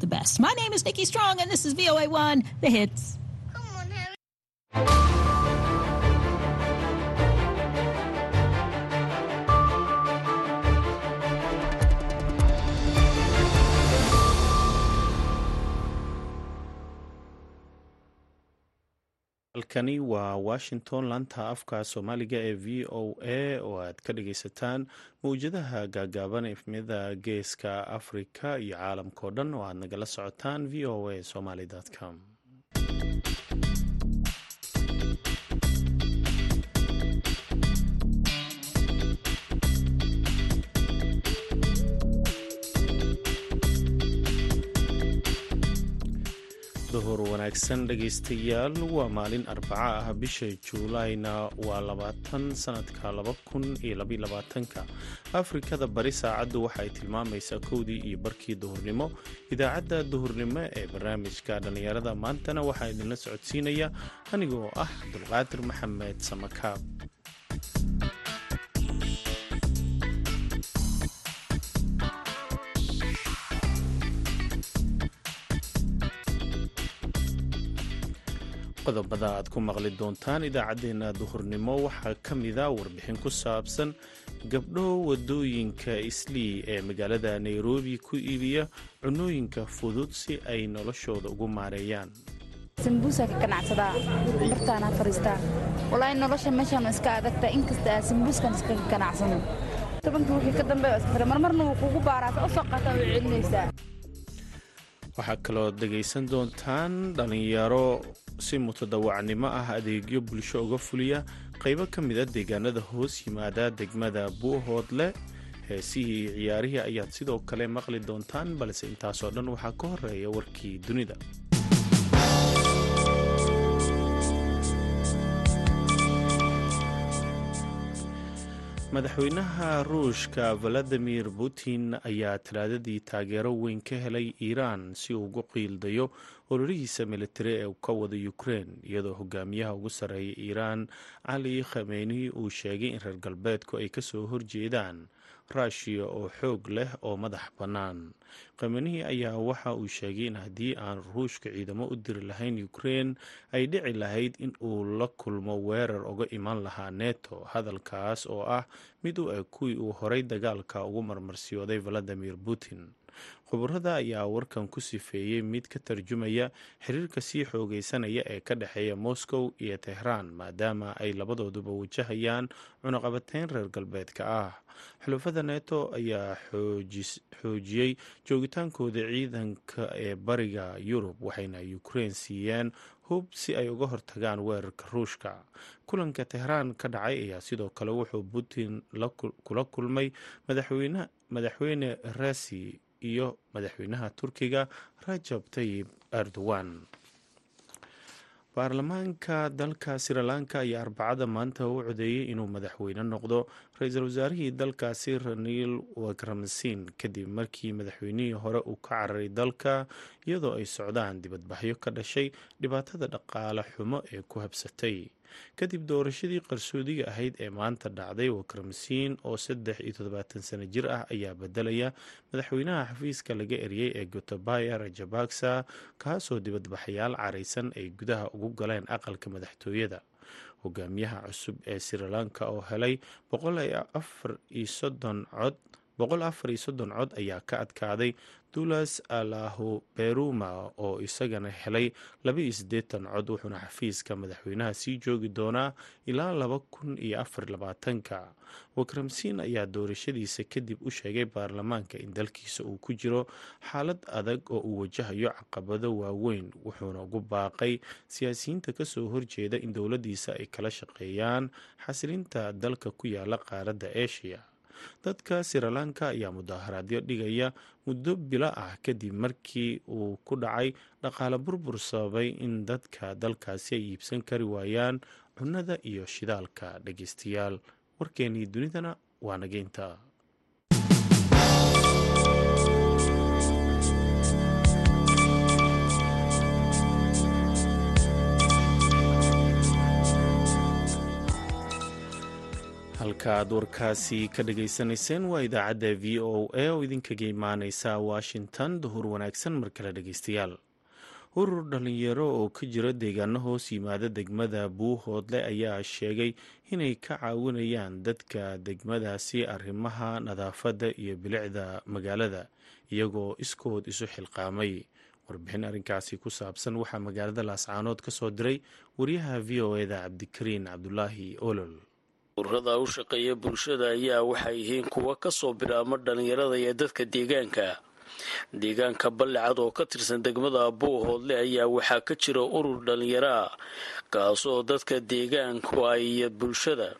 the best. My name is Nikki Strong, and this is VOA1, The Hits. Halkani waa washington laanta afka soomaaliga ee v o a oo aad ka dhagaysataan mawjadaha gaagaaban efmiyada geeska afrika iyo caalamkao dhan oo aad nagala socotaan v o a somaly com duhur wanaagsan dhegaystayaal waa maalin arbaca ah bisha juulayna waa labaatan sanadka laba kun iyo labayolabaatanka afrikada bari saacaddu waxa ay tilmaamaysaa kowdii iyo barkii duhurnimo. Idaacadda duhurnimo ee barnaamijka dhallinyarada maantana waxaa idinla socodsiinaya anigoo ah cabdulqaadir maxamed samakaab qodobada aad ku maqli doontaan idaacaddeenna duhurnimo waxaa ka mida warbixin ku saabsan gabdho waddooyinka islii ee magaalada nairobi ku iibiya cunooyinka fudud si ay noloshooda ugu maareeyaan. Sambuusaa ka ganacsadaa bartaana fariistaa walaahi nolosha meeshaan iska adagta inkasta aa sambuuskan iska ganacsano. Tobanka wixii ka dambeeya iska marmarna wuu kugu baaraasa u soo qataa way celinaysaa waxaa kaloo dhegaysan doontaan dhallinyaro si mutadawacnimo ah adeegyo bulsho uga fuliya qaybo ka mida deegaanada hoos yimaada degmada buuhoodle heesihii ciyaarihii ayaad sidoo kale maqli doontaan balse intaasoo dhan waxaa ka horreeya warkii dunida. Madaxweynaha ruushka valadimir putin ayaa talaadadii taageero weyn ka helay iiraan si uu ugu qiildayo ololihiisa militari ee ka wada ukrein iyadoo hogaamiyaha ugu sarreeya iiraan cali khameyni uu sheegay in reer galbeedku ay ka soo horjeedaan ruushiya oo xoog leh oo madax bannaan. Khamenihi ayaa waxa uu sheegay in haddii aan ruushka ciidamo u diri lahayn ukrein ay dhici lahayd in uu la kulmo weerar uga iman lahaa neto hadalkaas oo ah mid u eg kuwii uu horay dagaalka ugu marmarsiyooday valadimir putin khubarada ayaa warkan ku sifeeyey mid ka tarjumaya xiriirka sii xoogeysanaya ee ka dhexeeya moscow iyo tehraan maadaama ay labadooduba wajahayaan cunaqabateyn reer galbeedka ah. Xulafada neto ayaa xoojiyey joogitaankooda ciidanka ee bariga yurub waxayna ukrein siiyeen hub si ay uga hortagaan weerarka ruushka. Kulanka tehraan ka dhacay ayaa sidoo kale wuxuu putin kula kulmay madaxweyne rasi iyo madaxweynaha turkiga rajab tayib erdogan. Baarlamaanka dalka srilanka ayaa arbacada maanta u codeeyey inuu madaxweyne noqdo. Ra'iisul wasaarihii dalkaasi raniil wakramsin kadib markii madaxweynihii hore uu ka cararay dalka iyadoo ay socdaan dibadbaxyo ka dhashay dhibaatada dhaqaale xumo ee ku habsatay kadib doorashadii qarsoodiga ahayd ee maanta dhacday wakramsiin oo saddex iyo toddobaatan sano jir ah ayaa bedelaya madaxweynaha xafiiska laga eriyey ee gotabaya rajabaksa kaasoo dibadbaxayaal caraysan ay gudaha ugu galeen aqalka madaxtooyada. Hogaamiyaha cusub ee srilanka oo helay boqol afar iyo soddon cod boqol afar iyo soddon cod ayaa ka adkaaday dulas alahu beruma oo isagana helay laba iyo siddeetan cod wuxuuna xafiiska madaxweynaha sii joogi doonaa ilaa laba kun iyo afar labaatanka. Wakramsiin ayaa doorashadiisa kadib u sheegay baarlamaanka in dalkiisa uu ku jiro xaalad adag oo uu wajahayo caqabado waaweyn wuxuuna ugu baaqay siyaasiyiinta ka soo horjeeda in dowladdiisa ay kala shaqeeyaan xasilinta dalka ku yaalla qaaradda eshiya dadka srilanka ayaa mudaaharaadyo dhigaya muddo bilo ah kadib markii uu ku dhacay dhaqaale burbur sababay in dadka dalkaasi ay iibsan kari waayaan cunnada iyo shidaalka dhageystayaal warkeenii dunidana waa nageynta halkaaad warkaasi ka dhagaysanayseen waa idaacadda v o a oo idinkaga imaaneysa washington. Duhur wanaagsan mar kale dhegeystayaal urur dhalinyaro oo ka jira deegaano hoos yimaada degmada buuhoodle ayaa sheegay inay ka caawinayaan dadka degmadaasi arrimaha nadaafadda iyo bilicda magaalada iyagoo iskood isu xilqaamay. Warbixin arrinkaasi ku saabsan waxaa magaalada laascaanood ka soo diray wariyaha v o eda cabdikariin cabdulaahi olol ururada u shaqeeya bulshada ayaa waxay yihiin kuwa ka soo bilaama dhalinyarada iyo dadka deegaanka. Deegaanka ballicad oo ka tirsan degmada buuhoodle ayaa waxaa ka jira urur dhalinyaro ah kaasoo dadka deegaanku ay iyo bulshada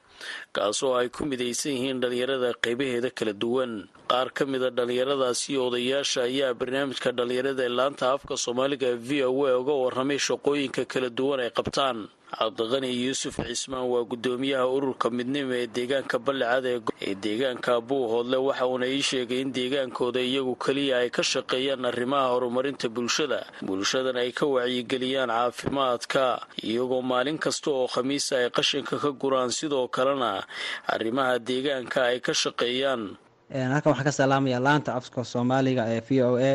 kaasoo ay ku midaysan yihiin dhalinyarada qaybaheeda kala duwan. Qaar ka mida dhalinyaradaasi odayaasha ayaa barnaamijka dhalinyarada ee laanta afka soomaaliga v o a uga waramay shaqooyinka kala duwan ay qabtaan cabdiqani yuusuf cismaan waa gudoomiyaha ururka midnimo ee deegaanka ballicad ee deegaanka buuhoodle waxa uuna ii sheegay in deegaankooda iyagu keliya ay ka shaqeeyaan arrimaha horumarinta bulshada. Bulshadana ay ka wacyigeliyaan caafimaadka iyagoo maalin kasta oo khamiisa ay qashinka ka guraan sidoo kalena arrimaha deegaanka ay ka shaqeeyaan. Halkan waxaan ka salaamaya laanta afka soomaaliga ee v o a.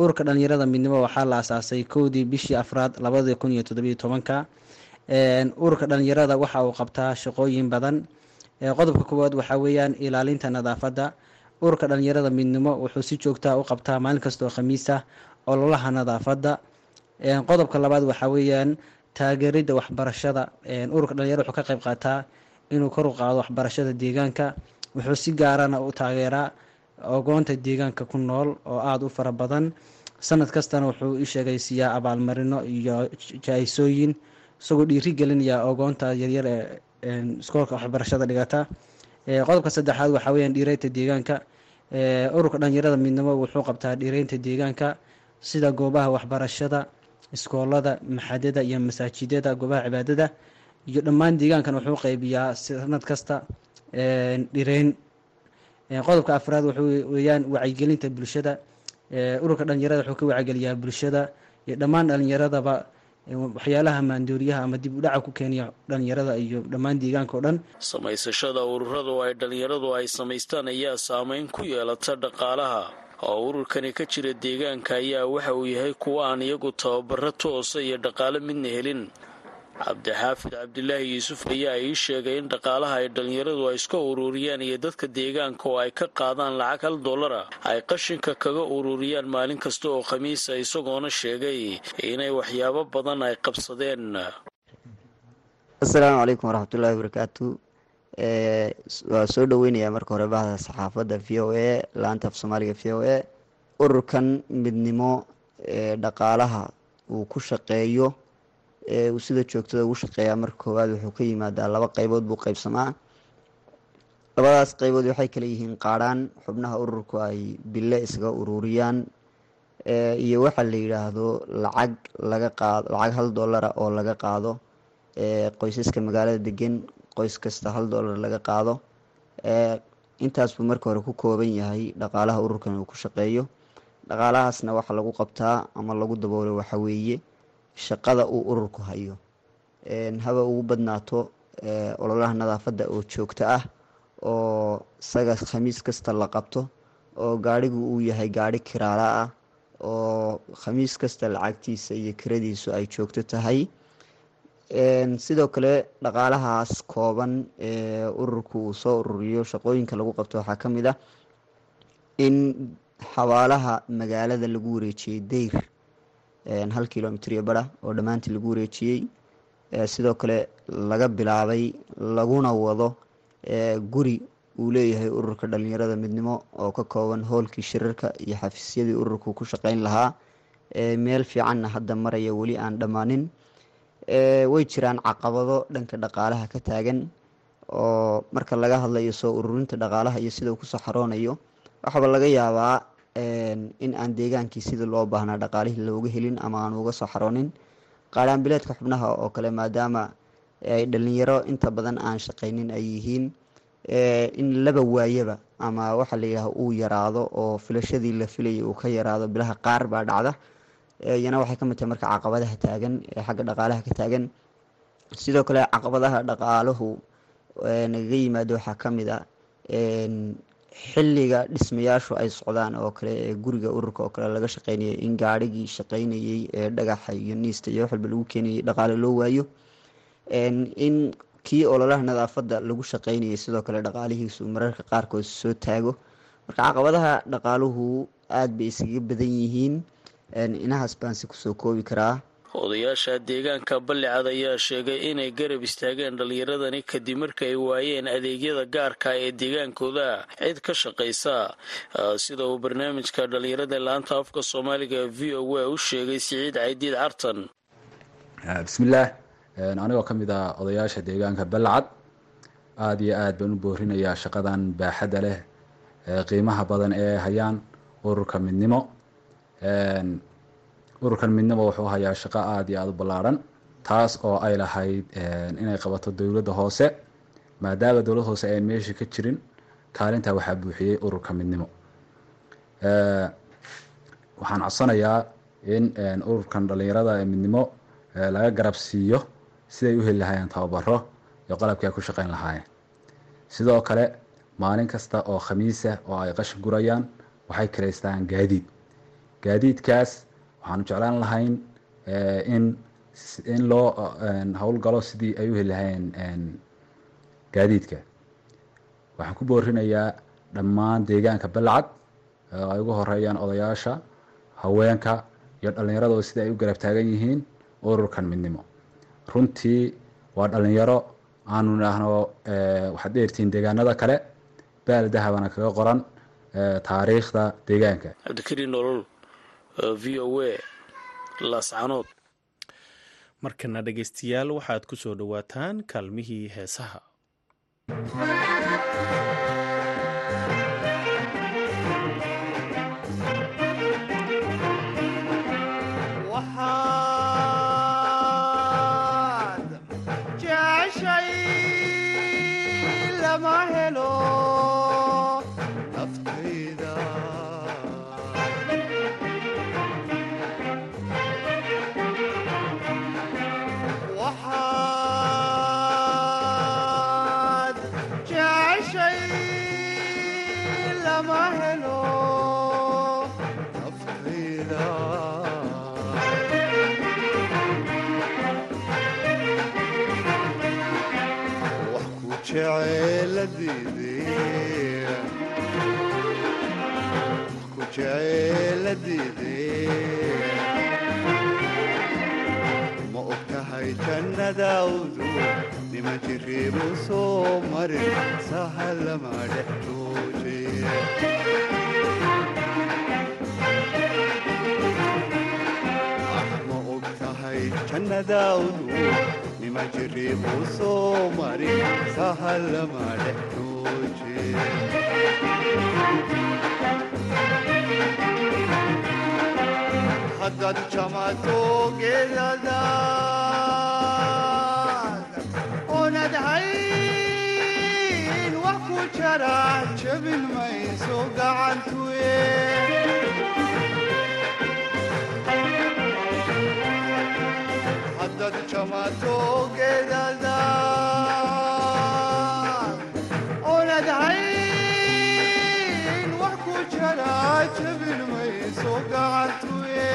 Ururka dhalinyarada midnimo waxaa la asaasay kowdii bishii afraad labadii kun iyo toddobiyo tobanka ururka dhalinyarada waxa uu qabtaa shaqooyin badan. Qodobka koowaad waxaa weeyaan ilaalinta nadaafadda. Ururka dhalinyarada midnimo wuxuu si joogtaa u qabtaa maalin kastaoo khamiisa ololaha nadaafadda. Qodobka labaad waxaa weeyaan taageeridda waxbarashada. Ururka dhalinyarada wuxuu ka qayb qaataa inuu kor u qaado waxbarashada deegaanka. Wuxuu si gaarana u taageeraa ogoonta deegaanka ku nool oo aada u fara badan. Sanad kastana wuxuu i sheegaysiiyaa abaalmarino iyo jaa-isooyin isagoo dhiiri gelinaya ogoonta yaryar ee iskoolka waxbarashada dhigata qodobka saddexaad waxaa weyaan dhiireynta deegaanka. Ururka dhalinyarada midnimo wuxuu qabtaa dhiireynta deegaanka sida goobaha waxbarashada iskoolada maxadada iyo masaajidada goobaha cibaadada. Iyo dhammaan deegaankan wuxuu qeybiyaa sanad kasta dhireyn qodobka afraad weyaan wacyigelinta bulshada. Ururka dhalinyarada wuxuu ka wacyigeliyaa bulshada. Iyo dhammaan dhalinyaradaba waxyaalaha maandooriyaha ama dib u dhaca ku keeniya dhalinyarada iyo dhammaan deegaanka o dhan. Samaysashada ururadu ay dhalinyaradu ay samaystaan ayaa saameyn ku yeelata dhaqaalaha. Oo ururkani ka jira deegaanka ayaa waxa uu yahay kuwa aan iyagu tababaro toosa iyo dhaqaale midna helin cabdixaafid cabdilaahi yuusuf ayaa ii sheegay in dhaqaalaha ay dhalinyaradu ay iska ururiyaan iyo dadka deegaanka oo ay ka qaadaan lacag hal dollara ay qashinka kaga ururiyaan maalin kasta oo khamiisa isagoona sheegay inay waxyaabo badan ay qabsadeen. Assalaamu calaykum waraxmatullaahi wabarakaatu waa soo dhoweynayaa marka hore bahda saxaafadda v o a laanta af soomaaliga v o a. Ururkan midnimo ee dhaqaalaha uu ku shaqeeyo sida joogtada ugu shaqeeyaa marka koowaad wuxuu ka yimaadaa laba qeybood buu qeybsamaa labadaas qeybood waxay kala yihiin qaadhaan xubnaha ururku ay bille isaga ururiyaan iyo waxa la yidhaahdo lacag laga qaado lacag hal dollara oo laga qaado qoysaska magaalada degan qoys kasta hal dollar laga qaado. Intaas buu marka hore ku kooban yahay dhaqaalaha ururkan uu ku shaqeeyo. Dhaqaalahaasna waxa lagu qabtaa ama lagu daboolo waxa weeye shaqada uu ururku hayo. Haba ugu badnaato ololaha nadaafadda oo joogto ah oo isaga khamiis kasta la qabto oo gaadhigu uu yahay gaadhi kiraala ah oo khamiis kasta lacagtiisa iyo kiradiisu ay joogto tahay. Sidoo kale dhaqaalahaas kooban ee ururku uu soo ururiyo shaqooyinka lagu qabto waxaa ka mid ah in xabaalaha magaalada lagu wareejiyey deyr hal kilomitr iyo bara oo dhammaantii lagu wareejiyey. Sidoo kale laga bilaabay laguna wado guri uu leeyahay ururka dhalinyarada midnimo oo ka kooban hoolkii shirarka iyo xafiisyadii ururku ku shaqeyn lahaa. Meel fiicanna hadda maraya weli aan dhammaanin. Way jiraan caqabado dhanka dhaqaalaha ka taagan oo marka laga hadlayo soo ururinta dhaqaalaha iyo sida uu ku soo xaroonayo waxaaba laga yaabaa in aan deegaankii sidii loo baahnaa dhaqaalihii looga helin ama aan uga soo xaroonin. Qaadhaanbileedka xubnaha oo kale maadaama ay dhalinyaro inta badan aan shaqaynin ay yihiin in laba waayaba ama waxa la yidhaah uu yaraado oo filashadii la filayay uu ka yaraado bilaha qaar baa dhacda. Iyana waxay ka mid tahay marka caqabadaha taagan ee xagga dhaqaalaha ka taagan. Sidoo kale caqabadaha dhaqaaluhu nagaga yimaado waxaa ka mid ah xilliga dhismayaashu ay socdaan oo kale ee guriga ururka oo kale laga shaqeynayay in gaarhigii shaqeynayay ee dhagaxa iyo niista iyo wax walba lagu keenayay dhaqaale loo waayo. In kii ololaha nadaafadda lagu shaqeynayay sidoo kale dhaqaalihiisu mararka qaarkood soo taago. Marka caqabadaha dhaqaaluhu aada bay iskaga badan yihiin. Inahaas baan si ku soo koobi karaa odayaasha deegaanka ballicad ayaa sheegay inay garab istaageen dhallinyaradani kadib marka ay waayeen adeegyada gaarka ee deegaankooda cid ka shaqaysa sida uu barnaamijka dhallinyarada laanta afka soomaaliga v o a u sheegay siciid caydiid cartan bismillaah anigoo ka mid ah odayaasha deegaanka balacad aada iyo aad baan u boorinayaa shaqadan baaxadda leh qiimaha badan ee hayaan ururka midnimo ururkan midnimo wuxuu hayaa shaqo aada iyo aada u ballaarhan taas oo ay lahayd inay qabato dowladda hoose maadaama dowlad hoose ayan meesha ka jirin kaalintaa waxaa buuxiyey ururka midnimo. Waxaan codsanayaa in ururkan dhallinyarada ee midnimo laga garab siiyo siday u heli lahaayeen tababaro iyo qalabkii ay ku shaqeyn lahaayeen. Sidoo kale maalin kasta oo khamiisa oo ay qashin gurayaan waxay karaystaan gaadiid. Gaadiidkaas waxaanu jeclaan lahayn in in loo howlgalo sidii ay u heli lahayn gaadiidka. Waxaan ku boorinayaa dhammaan deegaanka balcad oo ay ugu horeeyaan odayaasha haweenka iyo dhallinyarado sida ay u garab taagan yihiin ururkan midnimo. Runtii waa dhallinyaro aanu idhaahno waxaad dheertihiin deegaanada kale baal dahabana kaga qoran taariikhda deegaanka. Cabdikariin nolol v o a laascanood markana dhegaystayaal waxaad ku soo dhowaataan kaalmihii heesaha jannadaawdu nima jiriibu soo marin sahalama dhex haddaad jamato geedadaad oonad hayn wax ku jara jabin mayso gacantuye haddaad jamato geedadaad oonad hayn wax ku jara jabin mayso gacantuye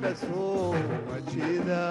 qalbiga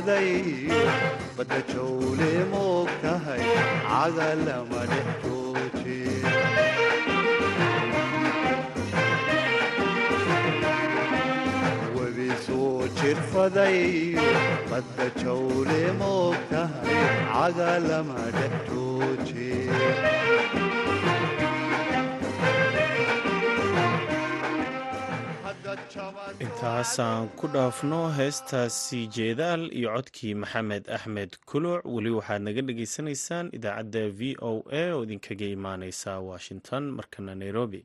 jirfaday badda jawle moog tahay caga lama dhex jooje wadi soo jirfaday jooje intaasaan ku dhaafno heestaasi jeedaal iyo codkii maxamed axmed kuluc weli waxaad naga dhagaysanaysaan idaacadda v o a oo idinkaga imaaneysa washington markana nairobi.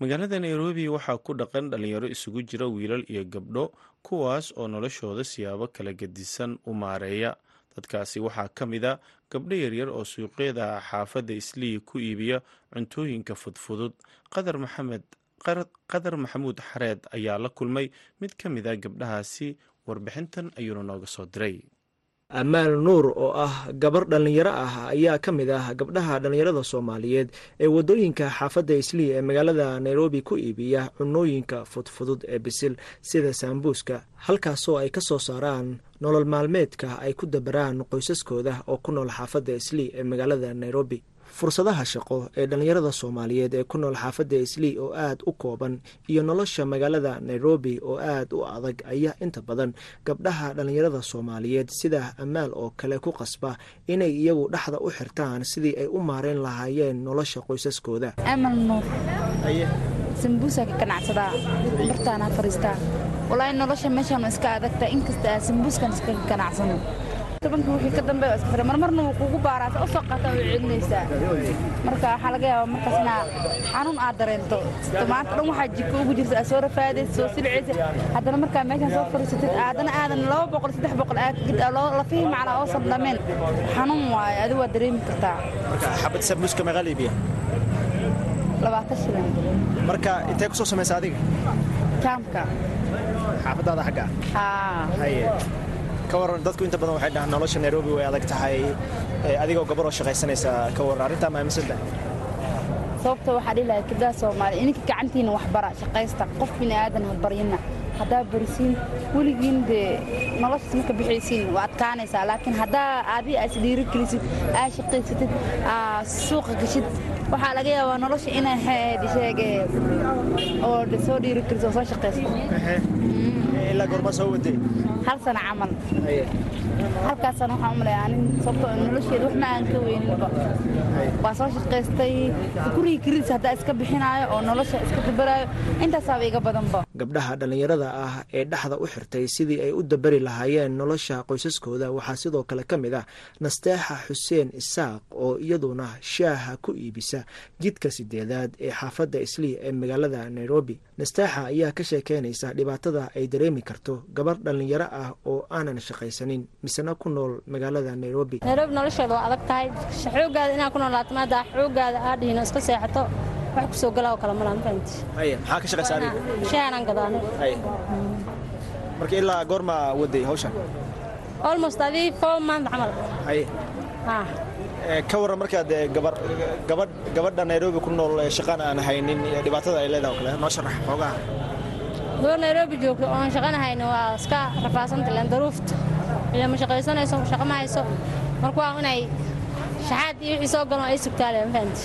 Magaalada nairobi waxaa ku dhaqan dhalinyaro isugu jira wiilal iyo gabdho kuwaas oo noloshooda siyaabo kala gedisan u maareeya. Dadkaasi waxaa ka mid a gabdho yaryar oo suuqyada xaafadda islii ku iibiya cuntooyinka fudfudud. Qadar maxamed qadar maxamuud xareed ayaa la kulmay mid ka mid a gabdhahaasi warbixintan ayuuna nooga soo diray. Amaal nuur oo ah gabar dhallinyaro ah ayaa ka mid ah gabdhaha dhallinyarada soomaaliyeed ee waddooyinka xaafadda islii ee magaalada nairobi ku iibiya cunooyinka fudfudud ee bisil sida saambuuska halkaasoo ay ka soo saaraan nolol maalmeedka ay ku dabaraan qoysaskooda oo ku nool xaafadda islii ee magaalada nairobi fursadaha shaqo ee dhallinyarada soomaaliyeed ee ku nool xaafadda islii oo aad u kooban iyo nolosha magaalada nairobi oo aad u adag ayaa inta badan gabdhaha dhallinyarada soomaaliyeed sida amaal oo kale ku qasba inay iyagu dhexda u xirtaan sidii ay u maareyn lahaayeen nolosha qoysaskooda. Amal nuur. Sambuusaa ka ganacsadaa. Bartaanaa fariistaa. Walaahi nolosha meeshaan iska adagta inkasta aa sambuuskan iskaga ganacsano tobanka wixii ka dambe iska fira. Marmarna wuu kugu baaraasa u soo qaata way celinaysaa marka waxaa laga yaabaa markaasna xanuun aad dareento. Maanta dhan waxaa jiko ugu jirta aad soo rafaadaysa soo silcaysa haddana markaa meeshaan soo fariisatid aadana aadan laba boqol saddex boqol aad lafihii macnaa oosan dhameen xanuun waaye adigu waa dareemi kartaa. Xabad sambuuska meeqa liibiya labaatan shilin. Marka intee ku soo samaysa adiga? Jaamka xaafadaada xagga? Haye ka waran dadku inta badan waxay dhahaan nolosha nairobi way adag tahay adigoo gabaroo shaqaysanaysa ka waran arrintaa ma aaminsantahay sababta waxaa dhihi lahay gabdhaha soomaaliya ininka gacantiina waxbara shaqaysta qof bini aadan ha baryina. Haddaa barisiin weligiin dee noloshaas marka bixaysiin waa adkaanaysaa. Laakiin haddaa adi aa isdhiiri gelisid aa shaqaysatid aa suuqa gashid waxaa laga yaabaa nolosha inay sheege oo soo dhiiri geliso oo soo shaqaysto ilaa goorma soo waday hal sana camal halkaasana waxaan u malaya anin sababtoo nolosheeda waxma aan ka weyninba waa soo shaqaystay gurigii kiriis haddaa iska bixinaayo oo nolosha iska dabaraayo intaasaaba iga badanba gabdhaha dhallinyarada ah ee dhexda u xirtay sidii ay u dabari lahaayeen nolosha qoysaskooda waxaa sidoo kale ka mid ah nasteexa xuseen isaaq oo iyaduna shaaha ku iibisa jidka sideedaad ee xaafadda islii ee magaalada nairobi. Nasteexa ayaa ka sheekeynaysa dhibaatada ay dareemi karto gabar dhallinyaro ah oo aanan shaqaysanin misena ku nool magaalada nairobi. Nairobi nolosheeda waa adag tahay. Xoogaada inaad ku noolaato maadaa xoogaada aad dhihin iska seexato wax ku soo galaa oo kale malaan fahanti haye maxaa ka shaqaysa adiga shaahanaan gadaane haye marka ilaa goorma waday hawshan almost adii four month camal haye ah. Ka warran markaad gabar gabadh gabadha nairobi ku nool shaqaan aan haynin dhibaatada ay leedahay oo kale noo sharax xoogaha gabar nairobi joogto oon shaqanahayna waa iska rafaasanta len daruufta ila ma shaqaysanayso shaqa ma hayso marka waa inay shaxaad iyo wixii soo galo ay sugtaale ma fahanti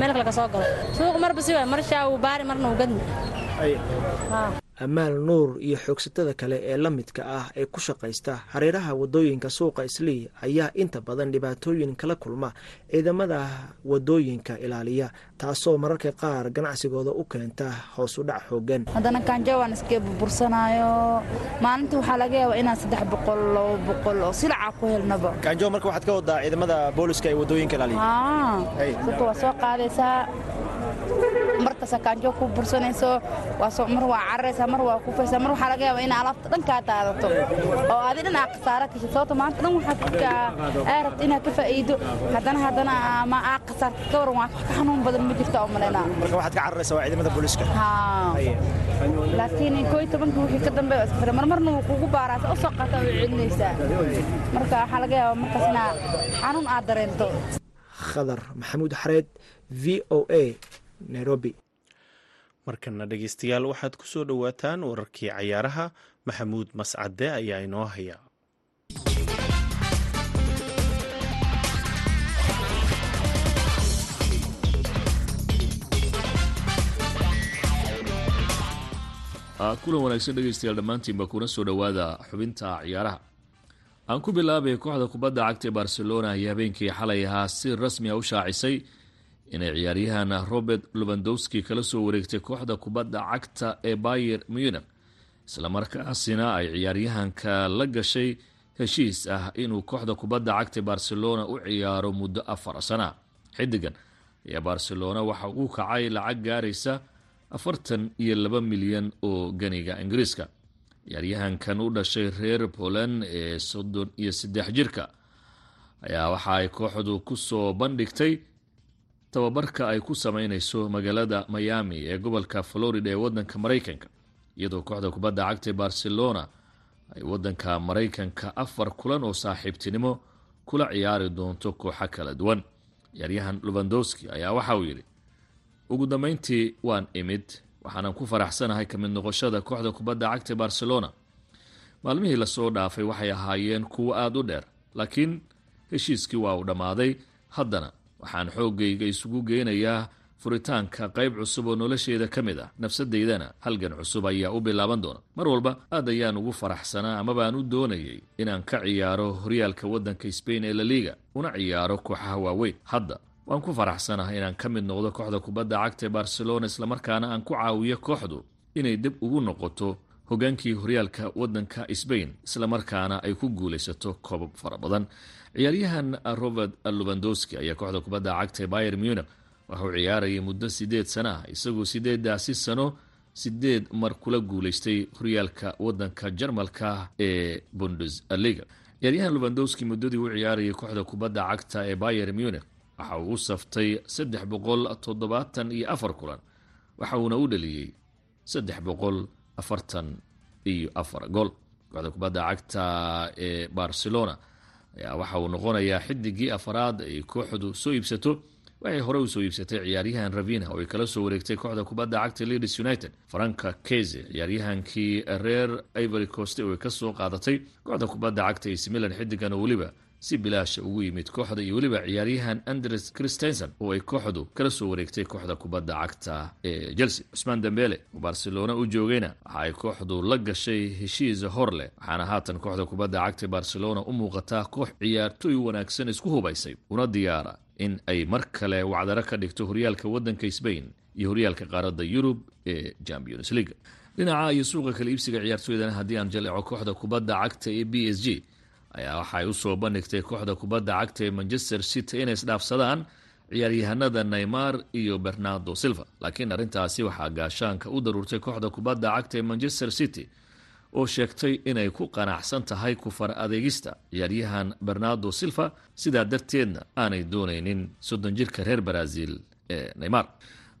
meel kale ka soo galo. Suuq marba si waay mar shaa uu baari marna uu gadmi amaal nuur iyo xoogsatada kale ee la midka ah ee ku shaqaysta hareeraha waddooyinka suuqa islii ayaa inta badan dhibaatooyin kala kulma ciidamada waddooyinka ilaaliya taasoo mararka qaar ganacsigooda u keenta hoos u dhac xoogan haddana kaanjawaan iska burbursanaayo maalinta waxaa laga yaabaa inaan saddex boqol labo boqol oo silacaa ku helnaba. Kaanjo marka waxaad ka wadaa ciidamada booliska ee waddooyinka ilaaliya. Dadka waa soo qaadaysaa markasta kaanjo ku bursanayso mar waa cararaysaa mar waa kufaysaa mar waxaa laga yaabaa in alaabta dhan kaa daadato. Oo adi dhan aa khasaara kashid sababta maanta dhan waxaa aa rabta inaad ka faa'iido. Haddana haddana ma aa khasaarta ka waran waa ka xanuun badan ma jirta oo malaynaa marka waxaad ka cararaysaa waa ciidamada booliska. Haa. Laakiin koo iyo tobankii wixii ka dambe waa iska fira marmarna wuu kugu baaraasa u soo qaata way celinaysaa marka waxaa laga yaabaa markaas inaa xanuun aad dareento. Khadar maxamuud xareed v o a nairobi. Markana dhegeystayaal waxaad ku soo dhowaataan wararkii cayaaraha. Maxamuud mascade ayaa inoo haya. Kulan wanaagsan dhegeystayaal dhammaantiinba kuna soo dhowaada xubinta ciyaaraha aan ku bilaabay kooxda kubadda cagta ee barcelona ayaa habeenkii xalay ahaa si rasmi a u shaacisay inay ciyaaryahan robert lubandowski kala soo wareegtay kooxda kubadda cagta ee bayer munich. Islamarkaasina ay ciyaaryahanka la gashay heshiis ah inuu kooxda kubadda cagta barcelona u ciyaaro muddo afar sana. Xidigan ayaa barcelona waxa uu kacay lacag gaaraysa afartan iyo laba milyan oo ganiga ingiriiska. Ciyaaryahankan u dhashay reer poland ee soddon iyo saddex jirka. Ayaa waxa ay kooxdu ku soo bandhigtay tababarka ay ku sameyneyso magaalada miami ee gobolka florida ee wadanka mareykanka iyadoo kooxda kubadda cagta barcelona ay wadanka mareykanka afar kulan oo saaxiibtinimo kula ciyaari doonto kooxo kala duwan. Ciyaaryahan lubandowski ayaa waxa uu yidhi ugu dambeyntii waan imid waxaanan ku faraxsanahay ka mid noqoshada kooxda kubadda cagta barcelona. Maalmihii la soo dhaafay waxay ahaayeen kuwo aada u dheer laakiin heshiiskii waa uu dhammaaday. Haddana waxaan xooggayga isugu geynayaa furitaanka qayb cusub oo nolosheeda ka mid ah nafsadeydana halgan cusub ayaa u bilaaban doona. Mar walba aad ayaan ugu faraxsanaa amabaan u doonayay inaan ka ciyaaro horyaalka waddanka sbain ee laliga una ciyaaro kooxaha waaweyn. Hadda waan ku faraxsanahay inaan ka mid noqdo kooxda kubadda cagta ee barcelona islamarkaana aan ku caawiyo kooxdu inay dib ugu noqoto hogaankii horyaalka waddanka sbain islamarkaana ay ku guulaysato koobab fara badan ciyaaryahan robert lubandowski ayaa kooxda kubadda cagta ee bayer munich waxauu ciyaarayay muddo sideed sana ah isagoo sideedaasi sano sideed mar kula guulaystay horyaalka waddanka jarmalka ee bundesliga. Ciyaaryahan lubandowski muddadii u ciyaarayay kooxda kubadda cagta ee bayer munich waxa uu u saftay saddex boqol toddobaatan iyo afar kulan waxa uuna u dhaliyey saddex boqol afartan iyo afar gool. Kooxda kubadda cagta ee barcelona waxa uu noqonayaa xidigii afaraad ay kooxdu soo iibsato waxay hore u soo iibsatay ciyaaryahan ravina oo ay kala soo wareegtay kooxda kubadda cagta leeds united. Franka keze ciyaaryahankii reer ivory coast oo ay ka soo qaadatay kooxda kubadda cagta ac milan xidigan oo weliba si bilaasha ugu yimid kooxda iyo weliba ciyaaryahan andres christensen oo ay kooxdu kala soo wareegtay kooxda kubadda cagta ee chelsea. Cusmaan dembele oo barcelona u joogayna waxa ay kooxdu la gashay heshiis hor leh waxaana haatan kooxda kubadda cagta barcelona u muuqataa koox ciyaartooy wanaagsan isku hubaysay una diyaara in ay mar kale wacdaro ka dhigto horyaalka waddanka sbain iyo horyaalka qaaradda yurub ee champions league. Dhinaca iyo suuqa kala iibsiga ciyaartooydana haddii aan jaleeco kooxda kubadda cagta ee b s g ayaa waxaay u soo bandhigtay kooxda kubadda cagta ee manchester city inay isdhaafsadaan ciyaaryahanada neymar iyo bernardo silva. Laakiin arrintaasi waxaa gaashaanka u daruurtay kooxda kubadda cagta ee manchester city oo sheegtay inay ku qanacsan tahay kufar adeegista. Ciyaaryahan bernardo silva sidaa darteedna aanay doonaynin soddon jirka reer brazil ee neymar.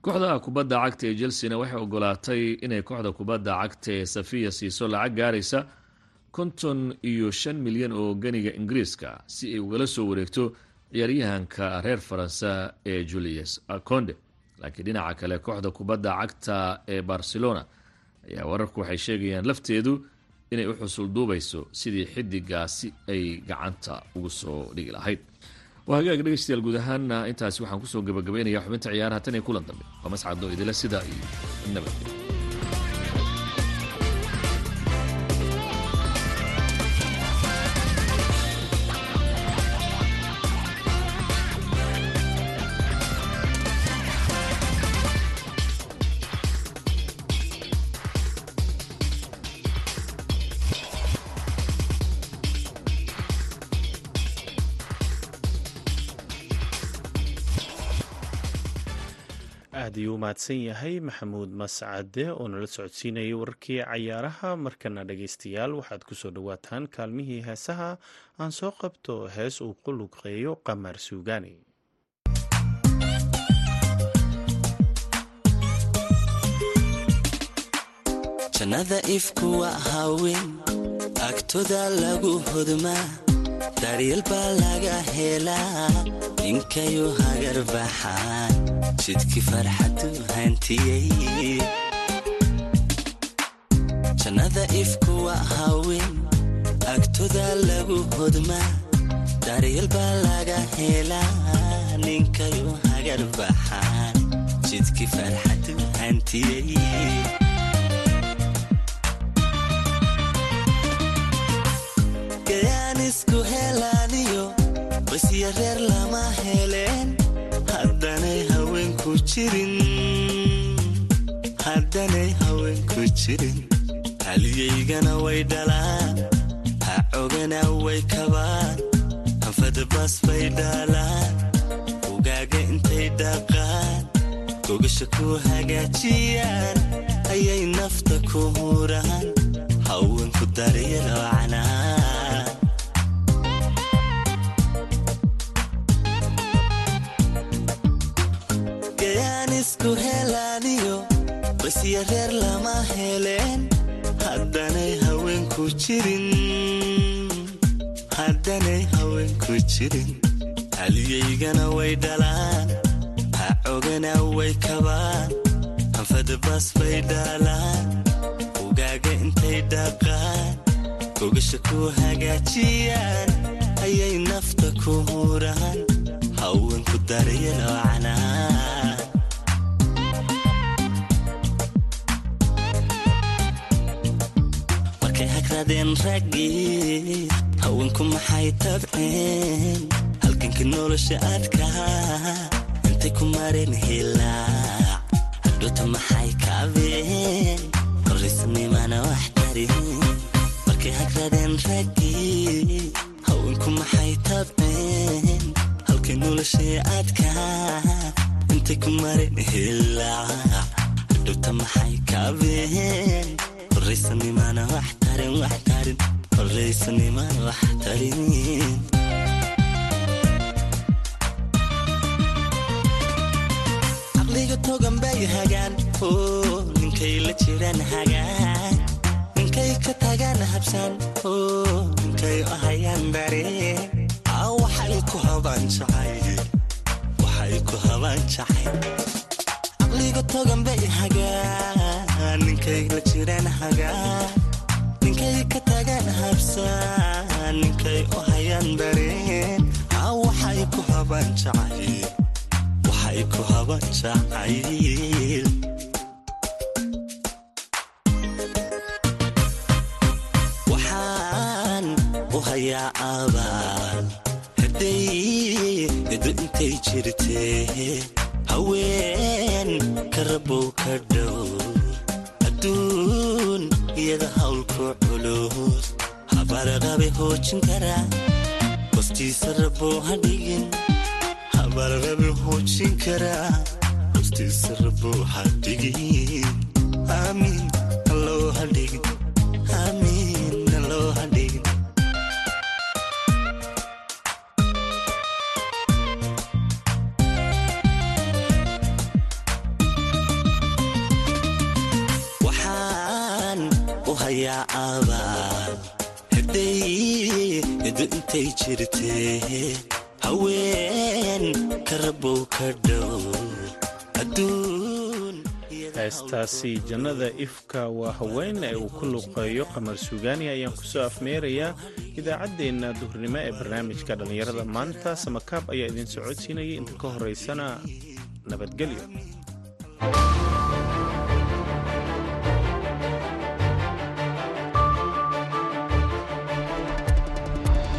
Kooxda kubadda cagta ee chelsena waxay ogolaatay inay kooxda kubadda cagta ee safiya siiso lacag gaaraysa konton iyo shan milyan oo ganiga ingiriiska si ay ugala soo wareegto ciyaaryahanka reer faransa ee julius conde laakiin dhinaca kale kooxda kubadda cagta ee barcelona ayaa wararku waxay sheegayaan lafteedu inay u xusul duubayso sidii xidigaasi ay gacanta ugu soo dhigi lahayd. Waa hagaag dhegeystayaal guud ahaana intaasi waxaan ku soo gabagabaynayaa xubinta ciyaaraha tan iyo kulan dambe. Waa mascado idila sidaa iyo nabadgelyo aad ayuu u mahadsan yahay maxamuud mascade oo nala socodsiinayay wararkii cayaaraha markana dhageystayaal waxaad ku soo dhowaataan kaalmihii heesaha. Aan soo qabto hees uu ku luqeeyo qamar suugaani jannada ifku waa haween agtoda lagu hodmaa daryeel baa laga helaa ninkayu hagar baxaan jidkii farxadu hantiyey jannada ifku waa haween agtoda lagu hodmaa daryeel isku helaaniyo basya reer lama haweenku jirin. Haddanay haweenku jirin haliyaygana way dhalaan ha cogana way kabaan hanfadabas bay dhaalaan ugaaga intay dhaqaan gogasha ku hagaajiyaan ayay nafta ku huraan haweenku daryalocnaa gayaan isku helaaniyo basya reer lama heleen. Haddanay haweenku jirin. Haddanay haweenku jirin. Haliyaygana way dhalaan. Ha cogana way kabaan. Hanfadabas bay dhaalaan ugaaga intay dhaqaan. Gogasha ku hagaajiyaan. Ayay nafta ku huraan haweenku daryalocnaa hagradeen raggii haweenku maxay tabceen halganka nolosha adkaa intay ku mareen hilaac hadhota maxay kaabeen? Horaysnimana wax tarin markay hagradeen raggii haweenku maxay tabceen halkay noloshay adkaa intay ku mareen hilaac hadhota maxay kaabeen? Horaysanimana wax tarin wax tarin horaysanimana wax tarin. Caqliga togan bay hagaan oo ninkay la jiraan hagaan. Ninkay ka tagaan habsaan oo ninkay ahayaan dareen waxay ku habaan jacayl caqliga togan bay hagaan ninkay la jiraan hagaan habsaan ninkay ahayaan dareen. Aa waxay ku jacayl. Waxay ku habaan jacayl. Waxaan u hayaa abaal hadday edo intay jirtee. Haween ka rabow ka dhow. Adduun iyada hawlku culus habarqabe hoojin karaa hostiisa rabow ha dhigin habarqabe hoojin karaa hostiisa rabow ha dhigin aamiin alloo ha dhigin aamiin intay jirtee haween ka rabow ka dhow heestaasi jannada ifka waa haween ee uu ku luqeeyo qamar suugaani ayaan ku soo afmeerayaa idaacaddeenna duhurnimo ee barnaamijka dhallinyarada. Maanta samakaab ayaa idin socodsiinayay inta ka horeysana nabadgelyo